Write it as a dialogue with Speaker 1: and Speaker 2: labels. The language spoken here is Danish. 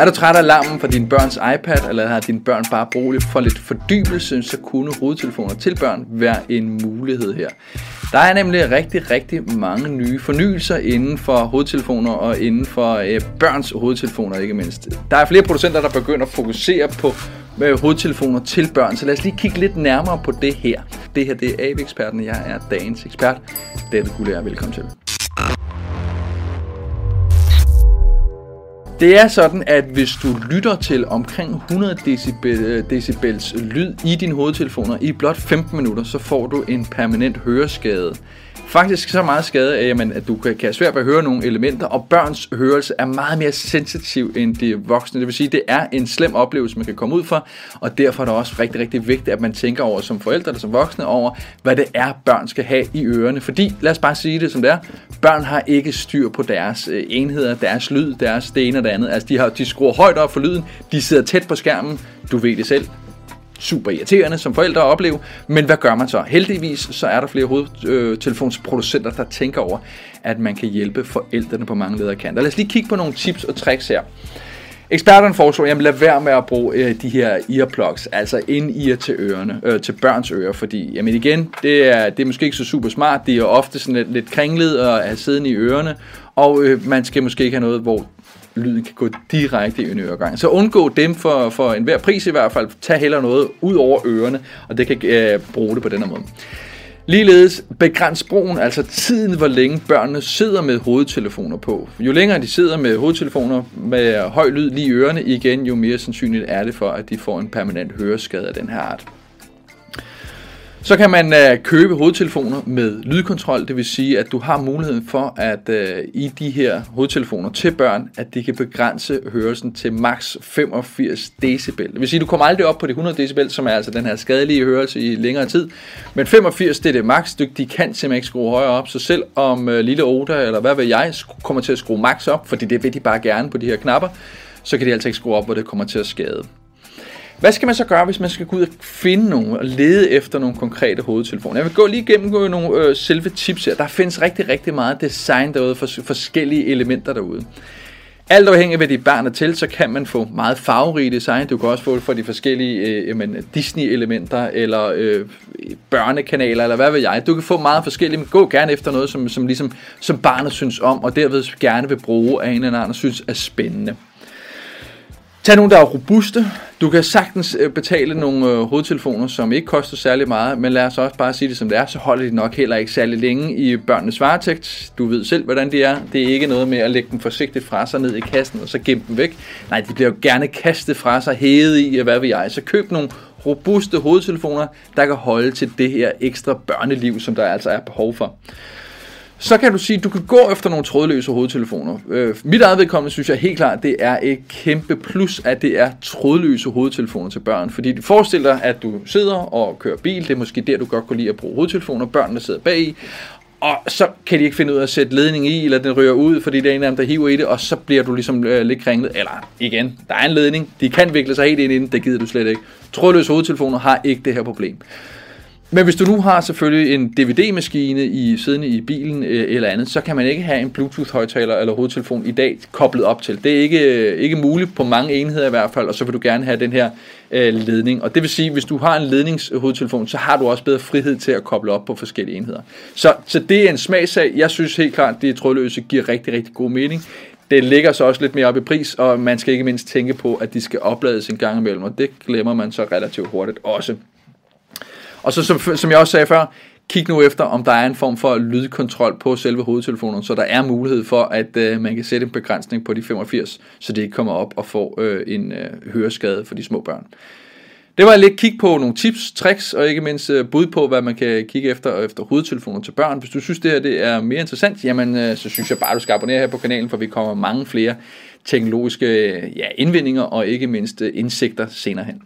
Speaker 1: Er du træt af larmen fra din børns iPad, eller har dine børn bare brug for lidt fordybelse, så kunne hovedtelefoner til børn være en mulighed her. Der er nemlig rigtig, rigtig mange nye fornyelser inden for hovedtelefoner og inden for øh, børns hovedtelefoner ikke mindst. Der er flere producenter, der begynder at fokusere på med øh, hovedtelefoner til børn, så lad os lige kigge lidt nærmere på det her. Det her det er AV-eksperten, jeg er dagens ekspert. David Gulær, velkommen til. Det er sådan, at hvis du lytter til omkring 100 decibel, øh, decibels lyd i dine hovedtelefoner i blot 15 minutter, så får du en permanent høreskade. Faktisk så meget skade af, at du kan have svært ved at høre nogle elementer, og børns hørelse er meget mere sensitiv end de voksne. Det vil sige, at det er en slem oplevelse, man kan komme ud for, og derfor er det også rigtig, rigtig vigtigt, at man tænker over som forældre eller som voksne over, hvad det er, børn skal have i ørerne. Fordi, lad os bare sige det som det er, børn har ikke styr på deres øh, enheder, deres lyd, deres det ene og det andet. Altså, de, har, de skruer højt op for lyden, de sidder tæt på skærmen, du ved det selv, super irriterende som forældre at opleve, men hvad gør man så? Heldigvis så er der flere hovedtelefonsproducenter, der tænker over, at man kan hjælpe forældrene på mange ledere kanter. Lad os lige kigge på nogle tips og tricks her. Eksperterne foreslår, at lad være med at bruge øh, de her earplugs, altså ind ear til ørerne, øh, til børns ører, fordi jamen igen, det er, det er måske ikke så super smart, det er ofte sådan lidt, lidt kringlet at have siddende i ørerne, og øh, man skal måske ikke have noget, hvor lyden kan gå direkte i en øregang. Så undgå dem for, for enhver pris i hvert fald. Tag heller noget ud over ørerne, og det kan øh, bruge det på den måde. Ligeledes begræns brugen, altså tiden, hvor længe børnene sidder med hovedtelefoner på. Jo længere de sidder med hovedtelefoner med høj lyd lige i ørerne igen, jo mere sandsynligt er det for, at de får en permanent høreskade af den her art. Så kan man øh, købe hovedtelefoner med lydkontrol, det vil sige, at du har muligheden for, at øh, i de her hovedtelefoner til børn, at de kan begrænse hørelsen til maks 85 decibel. Det vil sige, at du kommer aldrig op på de 100 decibel, som er altså den her skadelige hørelse i længere tid. Men 85, det er det maks. De kan simpelthen ikke skrue højere op, så selv om øh, lille Oda, eller hvad ved jeg, kommer til at skrue maks op, fordi det vil de bare gerne på de her knapper, så kan de altså ikke skrue op, hvor det kommer til at skade. Hvad skal man så gøre, hvis man skal gå ud og finde nogle og lede efter nogle konkrete hovedtelefoner? Jeg vil gå lige igennem nogle øh, selve tips her. Der findes rigtig, rigtig meget design derude for forskellige elementer derude. Alt afhængig af, hvad dit barn er til, så kan man få meget farverige design. Du kan også få det for de forskellige øh, Disney-elementer, eller øh, børnekanaler, eller hvad ved jeg. Du kan få meget forskellige, men gå gerne efter noget, som, som, ligesom, som barnet synes om, og derved gerne vil bruge af en eller anden, og synes er spændende. Tag nogle, der er robuste. Du kan sagtens øh, betale nogle øh, hovedtelefoner, som ikke koster særlig meget, men lad os også bare sige det som det er, så holder de nok heller ikke særlig længe i børnenes varetægt. Du ved selv, hvordan de er. Det er ikke noget med at lægge dem forsigtigt fra sig ned i kassen og så gemme dem væk. Nej, de bliver jo gerne kastet fra sig, hævet i, hvad ved jeg. Så køb nogle robuste hovedtelefoner, der kan holde til det her ekstra børneliv, som der altså er behov for så kan du sige, at du kan gå efter nogle trådløse hovedtelefoner. Øh, mit eget vedkommende synes jeg helt klart, det er et kæmpe plus, at det er trådløse hovedtelefoner til børn. Fordi forestil forestiller at du sidder og kører bil, det er måske der, du godt kan lide at bruge hovedtelefoner, børnene sidder bag og så kan de ikke finde ud af at sætte ledning i, eller den ryger ud, fordi der er en af dem, der hiver i det, og så bliver du ligesom øh, lidt kringlet. Eller igen, der er en ledning, de kan vikle sig helt ind i den, det gider du slet ikke. Trådløse hovedtelefoner har ikke det her problem. Men hvis du nu har selvfølgelig en DVD-maskine i siddende i bilen øh, eller andet, så kan man ikke have en Bluetooth-højtaler eller hovedtelefon i dag koblet op til. Det er ikke, øh, ikke muligt på mange enheder i hvert fald, og så vil du gerne have den her øh, ledning. Og det vil sige, hvis du har en ledningshovedtelefon, så har du også bedre frihed til at koble op på forskellige enheder. Så, så det er en smagsag. Jeg synes helt klart, at det trådløse giver rigtig, rigtig god mening. Det ligger så også lidt mere op i pris, og man skal ikke mindst tænke på, at de skal oplades en gang imellem, og det glemmer man så relativt hurtigt også. Og så som, som jeg også sagde før, kig nu efter, om der er en form for lydkontrol på selve hovedtelefonen, så der er mulighed for, at øh, man kan sætte en begrænsning på de 85, så det ikke kommer op og får øh, en øh, høreskade for de små børn. Det var lidt kig på nogle tips, tricks og ikke mindst øh, bud på, hvad man kan kigge efter efter hovedtelefoner til børn. Hvis du synes, det her det er mere interessant, jamen øh, så synes jeg bare, du skal abonnere her på kanalen, for vi kommer mange flere teknologiske øh, ja, indvindinger og ikke mindst indsigter senere hen.